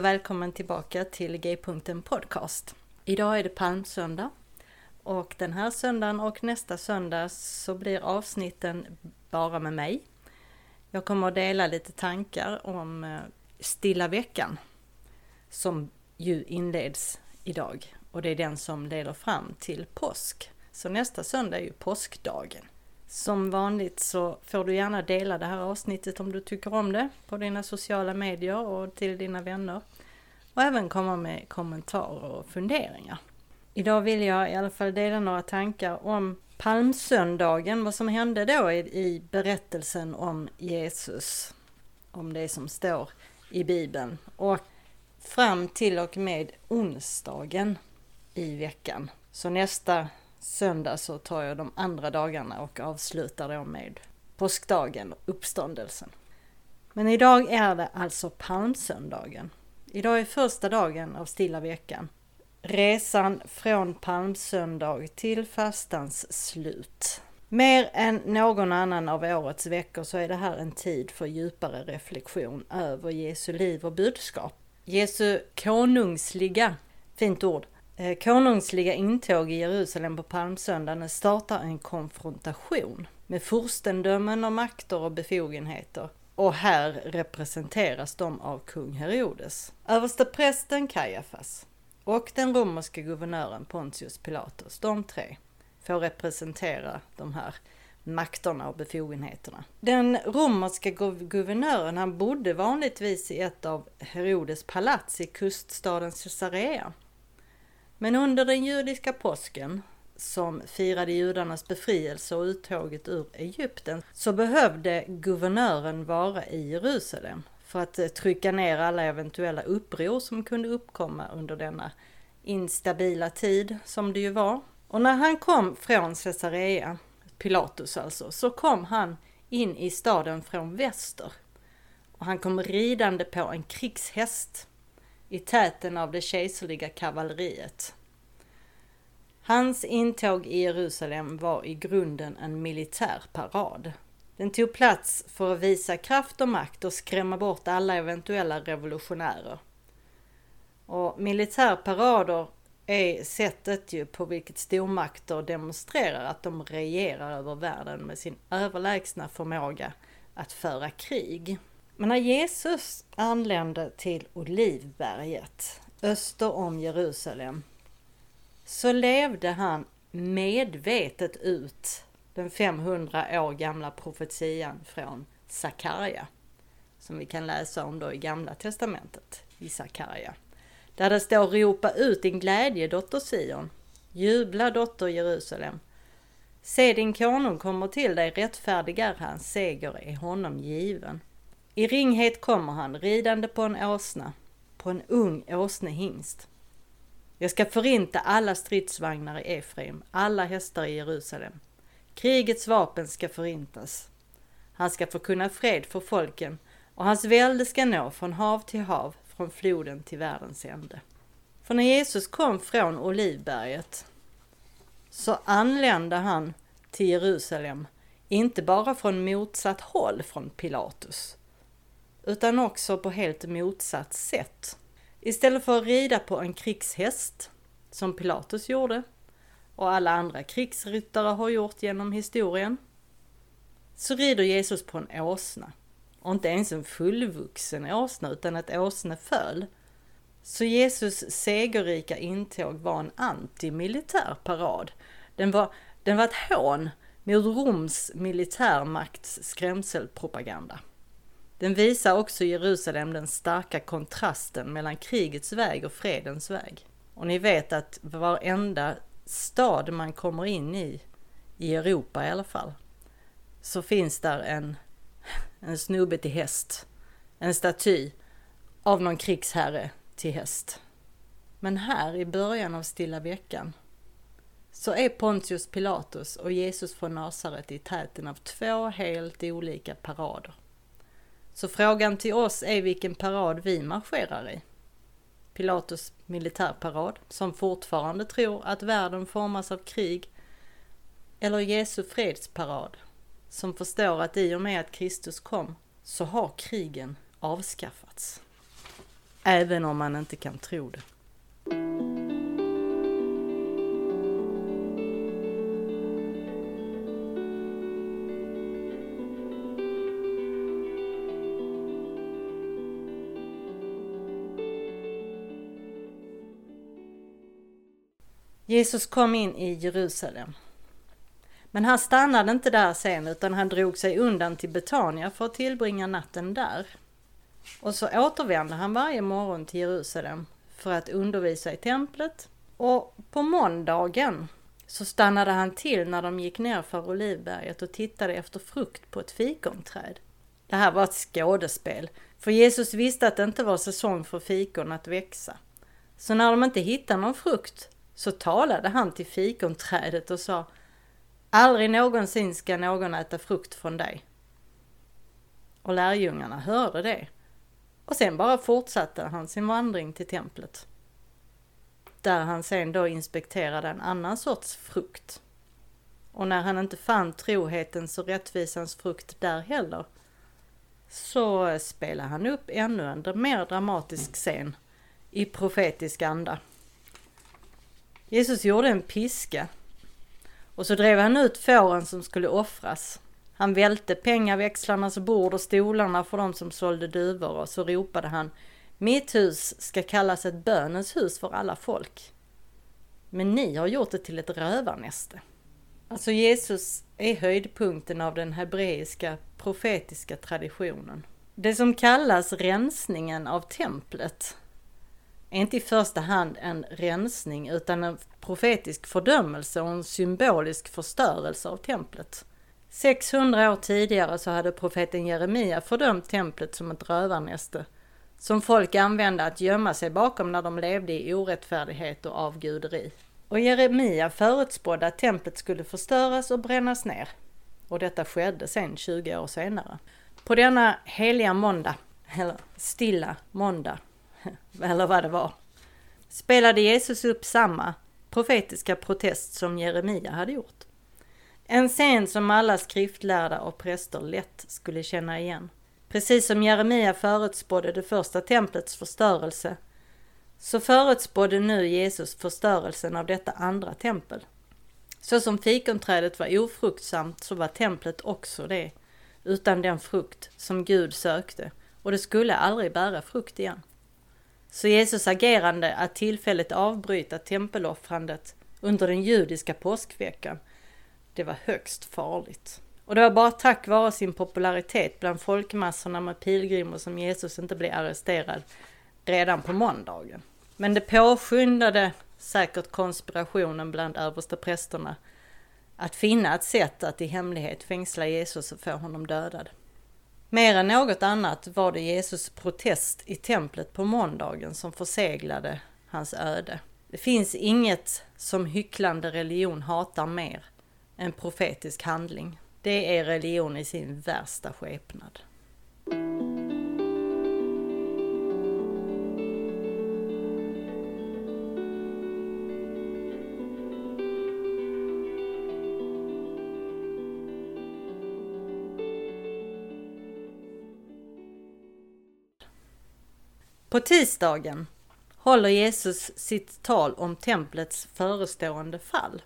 Och välkommen tillbaka till G-punkten Podcast. Idag är det palmsöndag och den här söndagen och nästa söndag så blir avsnitten bara med mig. Jag kommer att dela lite tankar om eh, stilla veckan som ju inleds idag och det är den som leder fram till påsk. Så nästa söndag är ju påskdagen. Som vanligt så får du gärna dela det här avsnittet om du tycker om det på dina sociala medier och till dina vänner. Och även komma med kommentarer och funderingar. Idag vill jag i alla fall dela några tankar om palmsöndagen, vad som hände då i, berättelsen om Jesus. Om det som står i Bibeln. Och fram till och med onsdagen i veckan. Så nästa söndag så tar jag de andra dagarna och avslutar då med påskdagen, och uppståndelsen. Men idag är det alltså palmsöndagen. Idag är första dagen av stilla veckan. Resan från palmsöndag till fastans slut. Mer än någon annan av årets veckor så är det här en tid för djupare reflektion över Jesu liv och budskap. Jesu konungsliga, fint ord, Eh, konungsliga intåg i Jerusalem på palmsöndagen startar en konfrontation med furstendömen och makter och befogenheter. Och här representeras de av kung Herodes. Översteprästen Kajafas och den romerske guvernören Pontius Pilatus, de tre, får representera de här makterna och befogenheterna. Den romerska guvernören han bodde vanligtvis i ett av Herodes palats i kuststaden Caesarea. Men under den judiska påsken som firade judarnas befrielse och uttåget ur Egypten så behövde guvernören vara i Jerusalem för att eh, trycka ner alla eventuella uppror som kunde uppkomma under denna instabila tid som det ju var. Och när han kom från Caesarea, Pilatus alltså, så kom han in i staden från väster. Och han kom ridande på en krigshäst i täten av det kejserliga kavalleriet. Hans intåg i Jerusalem var i grunden en militär parad. Den tog plats för att visa kraft och makt och skrämma bort alla eventuella revolutionärer. Och militärparader är sättet ju på vilket stormakter demonstrerar att de regerar över världen med sin överlägsna förmåga att föra krig. Men när Jesus anlände till Olivberget öster om Jerusalem så levde han medvetet ut den 500 år gamla profetian från Sakarja som vi kan läsa om då i Gamla Testamentet i Sakarja. Där det står ropa ut din glädje dotter Sion, jubla dotter Jerusalem. Se din konung kommer till dig, rättfärdig är hans seger är honom given. I ringhet kommer han, ridande på en åsna, på en ung åsnehingst. Jag ska förinta alla stridsvagnar i Efraim, alla hästar i Jerusalem. Krigets vapen ska förintas. Han ska förkunna fred för folken och hans välde ska nå från hav till hav, från floden till världens ände. För när Jesus kom från Olivberget så anlände han till Jerusalem, inte bara från motsatt håll från Pilatus, utan också på helt motsatt sätt. Istället för att rida på en krigshäst, som Pilatus gjorde och alla andra krigsryttare har gjort genom historien, så rider Jesus på en åsna. Och inte ens en fullvuxen åsna utan ett åsneföl. Så Jesus segerrika intåg var en antimilitär parad. Den var, den var ett hån mot Roms militärmakts skrämselpropaganda. Den visar också Jerusalem den starka kontrasten mellan krigets väg och fredens väg. Och ni vet att varenda stad man kommer in i, i Europa i alla fall, så finns där en, en snubbe till häst, en staty av någon krigsherre till häst. Men här i början av stilla veckan så är Pontius Pilatus och Jesus från Nasaret i täten av två helt olika parader. Så frågan till oss är vilken parad vi marscherar i. Pilatus militärparad, som fortfarande tror att världen formas av krig, eller Jesu fredsparad, som förstår att i och med att Kristus kom så har krigen avskaffats. Även om man inte kan tro det. Jesus kom in i Jerusalem. Men han stannade inte där sen utan han drog sig undan till Betania för att tillbringa natten där. Och så återvände han varje morgon till Jerusalem för att undervisa i templet. Och på måndagen så stannade han till när de gick ner för Olivberget och tittade efter frukt på ett fikonträd. Det här var ett skådespel, för Jesus visste att det inte var säsong för fikon att växa. Så när de inte hittade någon frukt så talade han till fikonträdet och sa Aldrig någonsin ska någon äta frukt från dig. Och lärjungarna hörde det. Och sen bara fortsatte han sin vandring till templet. Där han sen då inspekterade en annan sorts frukt. Och när han inte fann trohetens och rättvisans frukt där heller så spelade han upp ännu en mer dramatisk scen i profetisk anda. Jesus gjorde en piska och så drev han ut fåren som skulle offras. Han välte pengaväxlarnas bord och stolarna för de som sålde duvor och så ropade han Mitt hus ska kallas ett bönens hus för alla folk. Men ni har gjort det till ett rövarnäste. Alltså Jesus är höjdpunkten av den hebreiska profetiska traditionen. Det som kallas rensningen av templet är inte i första hand en rensning utan en profetisk fördömelse och en symbolisk förstörelse av templet. 600 år tidigare så hade profeten Jeremia fördömt templet som ett rövarnäste som folk använde att gömma sig bakom när de levde i orättfärdighet och avguderi. Och Jeremia förutspådde att templet skulle förstöras och brännas ner. Och detta skedde sen 20 år senare. På denna heliga måndag, eller stilla måndag, eller vad det var, spelade Jesus upp samma profetiska protest som Jeremia hade gjort. En scen som alla skriftlärda och präster lätt skulle känna igen. Precis som Jeremia förutspådde det första templets förstörelse så förutspådde nu Jesus förstörelsen av detta andra tempel. Så som fikonträdet var ofruktsamt så var templet också det, utan den frukt som Gud sökte och det skulle aldrig bära frukt igen. Så Jesus agerande att tillfälligt avbryta tempeloffrandet under den judiska påskveckan, det var högst farligt. Och det var bara tack vare sin popularitet bland folkmassorna med pilgrimer som Jesus inte blev arresterad redan på måndagen. Men det påskyndade säkert konspirationen bland översteprästerna att finna ett sätt att i hemlighet fängsla Jesus och få honom dödad. Mer än något annat var det Jesus protest i templet på måndagen som förseglade hans öde. Det finns inget som hycklande religion hatar mer än profetisk handling. Det är religion i sin värsta skepnad. På tisdagen håller Jesus sitt tal om templets förestående fall.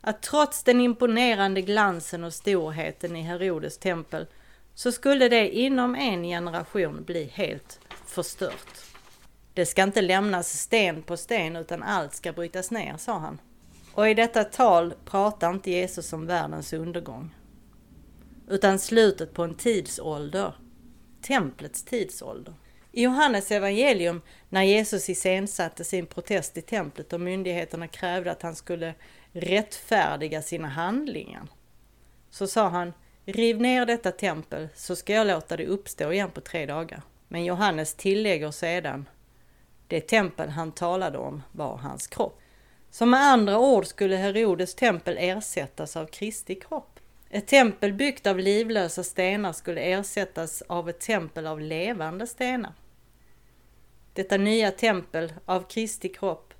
att trots den imponerande glansen och storheten i Herodes tempel så skulle det inom en generation bli helt förstört. Det ska inte lämnas sten på sten utan allt ska brytas ner, sa han. Och i detta tal pratar inte Jesus om världens undergång. Utan slutet på en tidsålder. Templets tidsålder. I Johannes evangelium när Jesus iscensatte sin protest i templet och myndigheterna krävde att han skulle rättfärdiga sina handlingar. Så sa han, riv ner detta tempel så ska jag låta det uppstå igen på tre dagar. Men Johannes tillägger sedan, det tempel han talade om var hans kropp. Så med andra ord skulle Herodes tempel ersättas av Kristi kropp. Ett tempel byggt av livlösa stenar skulle ersättas av ett tempel av levande stenar. Detta nya tempel av Kristi kropp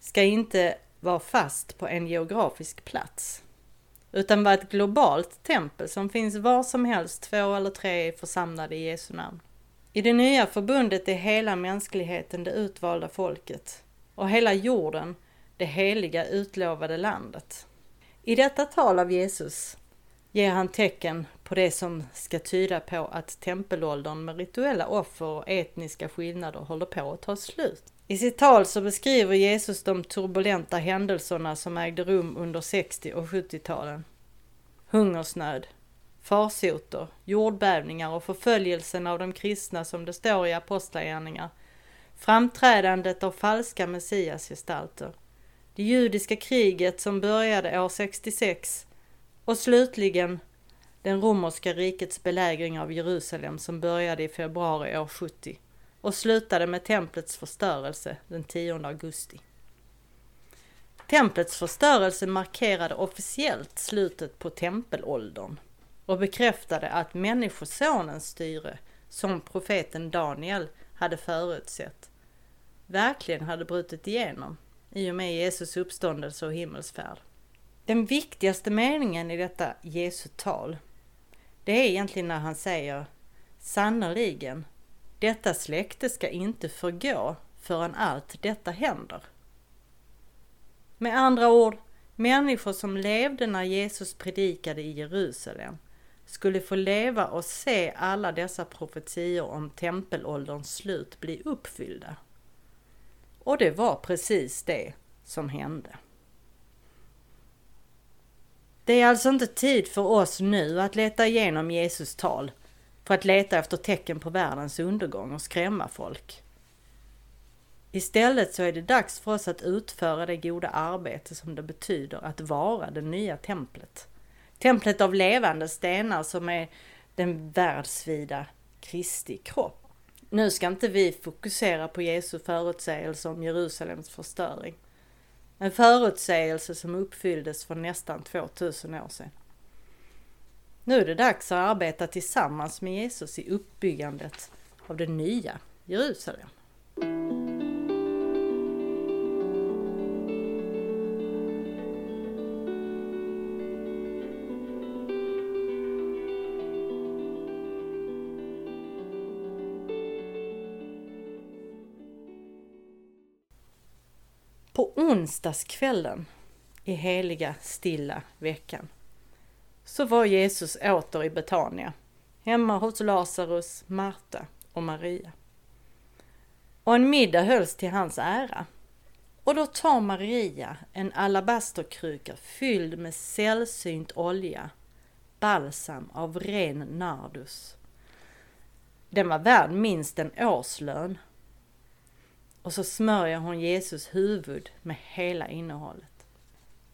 ska inte vara fast på en geografisk plats utan vara ett globalt tempel som finns var som helst två eller tre församlade i Jesu namn. I det nya förbundet är hela mänskligheten det utvalda folket och hela jorden det heliga utlovade landet. I detta tal av Jesus ger han tecken på det som ska tyda på att tempelåldern med rituella offer och etniska skillnader håller på att ta slut. I sitt tal så beskriver Jesus de turbulenta händelserna som ägde rum under 60 och 70-talen. Hungersnöd, farsoter, jordbävningar och förföljelsen av de kristna som det står i Apostlagärningar, framträdandet av falska messiasgestalter, det judiska kriget som började år 66 och slutligen den romerska rikets belägring av Jerusalem som började i februari år 70 och slutade med templets förstörelse den 10 augusti. Templets förstörelse markerade officiellt slutet på tempelåldern och bekräftade att Människosonens styre, som profeten Daniel hade förutsett, verkligen hade brutit igenom i och med Jesus uppståndelse och himmelsfärd. Den viktigaste meningen i detta Jesu tal, det är egentligen när han säger sannerligen, detta släkte ska inte förgå förrän allt detta händer. Med andra ord, människor som levde när Jesus predikade i Jerusalem skulle få leva och se alla dessa profetior om tempelålderns slut bli uppfyllda. Och det var precis det som hände. Det är alltså inte tid för oss nu att leta igenom Jesus tal för att leta efter tecken på världens undergång och skrämma folk. Istället så är det dags för oss att utföra det goda arbete som det betyder att vara det nya templet. Templet av levande stenar som är den världsvida Kristi kropp. Nu ska inte vi fokusera på Jesu förutsägelse om Jerusalems förstöring. En förutsägelse som uppfylldes för nästan 2000 år sedan. Nu är det dags att arbeta tillsammans med Jesus i uppbyggandet av det nya Jerusalem. Onsdagskvällen i heliga stilla veckan så var Jesus åter i Betania, hemma hos Lazarus, Marta och Maria. Och en middag hölls till hans ära. Och då tar Maria en alabasterkruka fylld med sällsynt olja, balsam av ren nardus. Den var värd minst en årslön och så smörjer hon Jesus huvud med hela innehållet.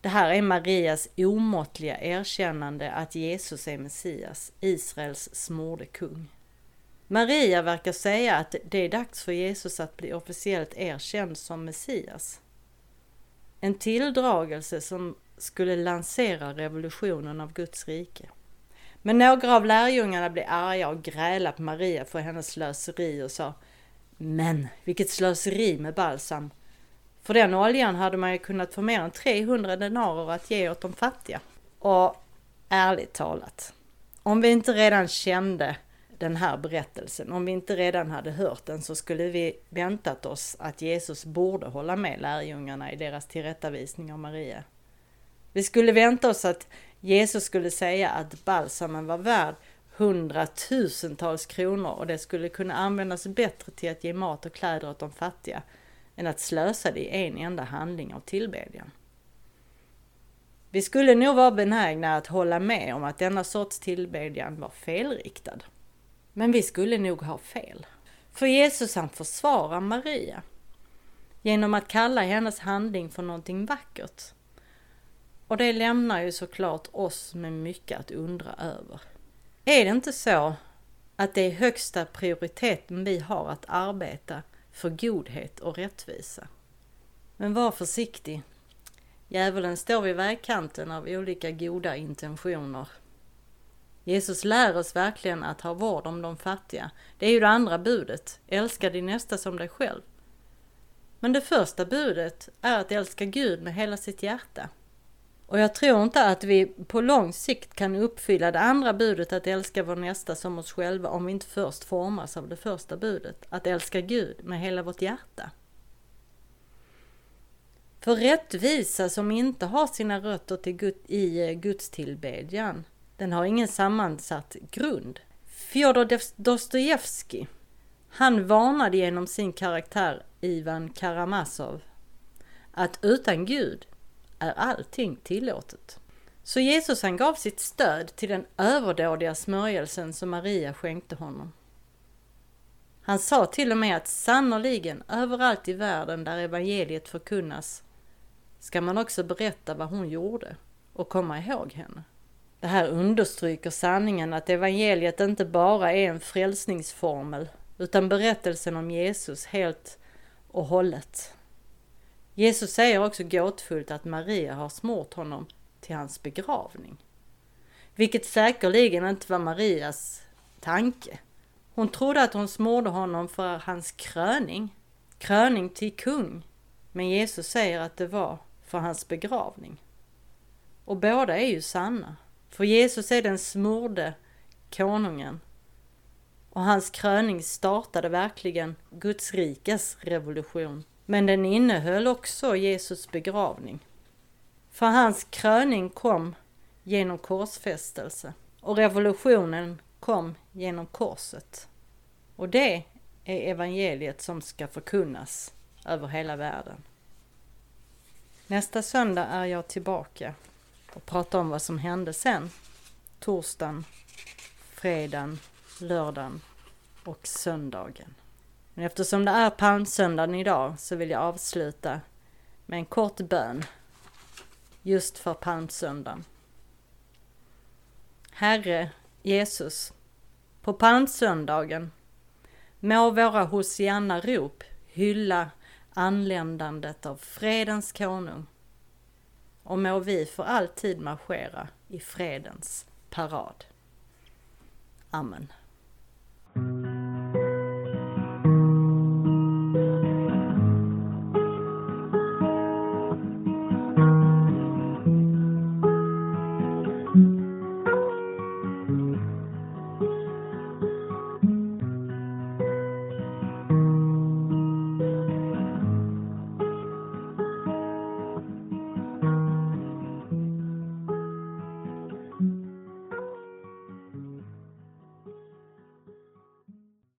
Det här är Marias omåttliga erkännande att Jesus är Messias, Israels smorde kung. Maria verkar säga att det är dags för Jesus att bli officiellt erkänd som Messias. En tilldragelse som skulle lansera revolutionen av Guds rike. Men några av lärjungarna blev arga och grälade på Maria för hennes slöseri och sa men vilket slöseri med balsam. För den oljan hade man ju kunnat få mer än 300 denarer att ge åt de fattiga. Och ärligt talat, om vi inte redan kände den här berättelsen, om vi inte redan hade hört den så skulle vi väntat oss att Jesus borde hålla med lärjungarna i deras tillrättavisning av Maria. Vi skulle vänta oss att Jesus skulle säga att balsamen var värd hundratusentals kronor och det skulle kunna användas bättre till att ge mat och kläder åt de fattiga än att slösa det i en enda handling av tillbedjan. Vi skulle nog vara benägna att hålla med om att denna sorts tillbedjan var felriktad. Men vi skulle nog ha fel. För Jesus han försvarar Maria genom att kalla hennes handling för någonting vackert. Och det lämnar ju såklart oss med mycket att undra över. Är det inte så att det är högsta prioriteten vi har att arbeta för godhet och rättvisa? Men var försiktig. Djävulen står vid vägkanten av olika goda intentioner. Jesus lär oss verkligen att ha vård om de fattiga. Det är ju det andra budet. Älska din nästa som dig själv. Men det första budet är att älska Gud med hela sitt hjärta. Och jag tror inte att vi på lång sikt kan uppfylla det andra budet att älska vår nästa som oss själva om vi inte först formas av det första budet, att älska Gud med hela vårt hjärta. För rättvisa som inte har sina rötter till Gud, i eh, gudstillbedjan, Guds tillbedjan, den har ingen sammansatt grund. Fjodor Dostojevskij, han varnade genom sin karaktär Ivan Karamazov att utan Gud är allting tillåtet. Så Jesus han gav sitt stöd till den överdådiga smörjelsen som Maria skänkte honom. Han sa till och med att sannoliken överallt i världen där evangeliet förkunnas ska man också berätta vad hon gjorde och komma ihåg henne. Det här understryker sanningen att evangeliet inte bara är en frälsningsformel utan berättelsen om Jesus helt och hållet. Jesus säger också gåtfullt att Maria har smort honom till hans begravning. Vilket säkerligen inte var Marias tanke. Hon trodde att hon smorde honom för hans kröning, kröning till kung. Men Jesus säger att det var för hans begravning. Och båda är ju sanna. För Jesus är den smorde konungen. Och hans kröning startade verkligen Guds rikes revolution. Men den innehöll också Jesus begravning. För hans kröning kom genom korsfästelse och revolutionen kom genom korset. Och det är evangeliet som ska förkunnas över hela världen. Nästa söndag är jag tillbaka och pratar om vad som hände sen. Torsdagen, fredagen, lördagen och söndagen. Men eftersom det är palmsöndagen idag så vill jag avsluta med en kort bön just för palmsöndagen. Herre Jesus, på palmsöndagen må våra Hosianna-rop hylla anländandet av fredens konung och må vi för alltid marschera i fredens parad. Amen.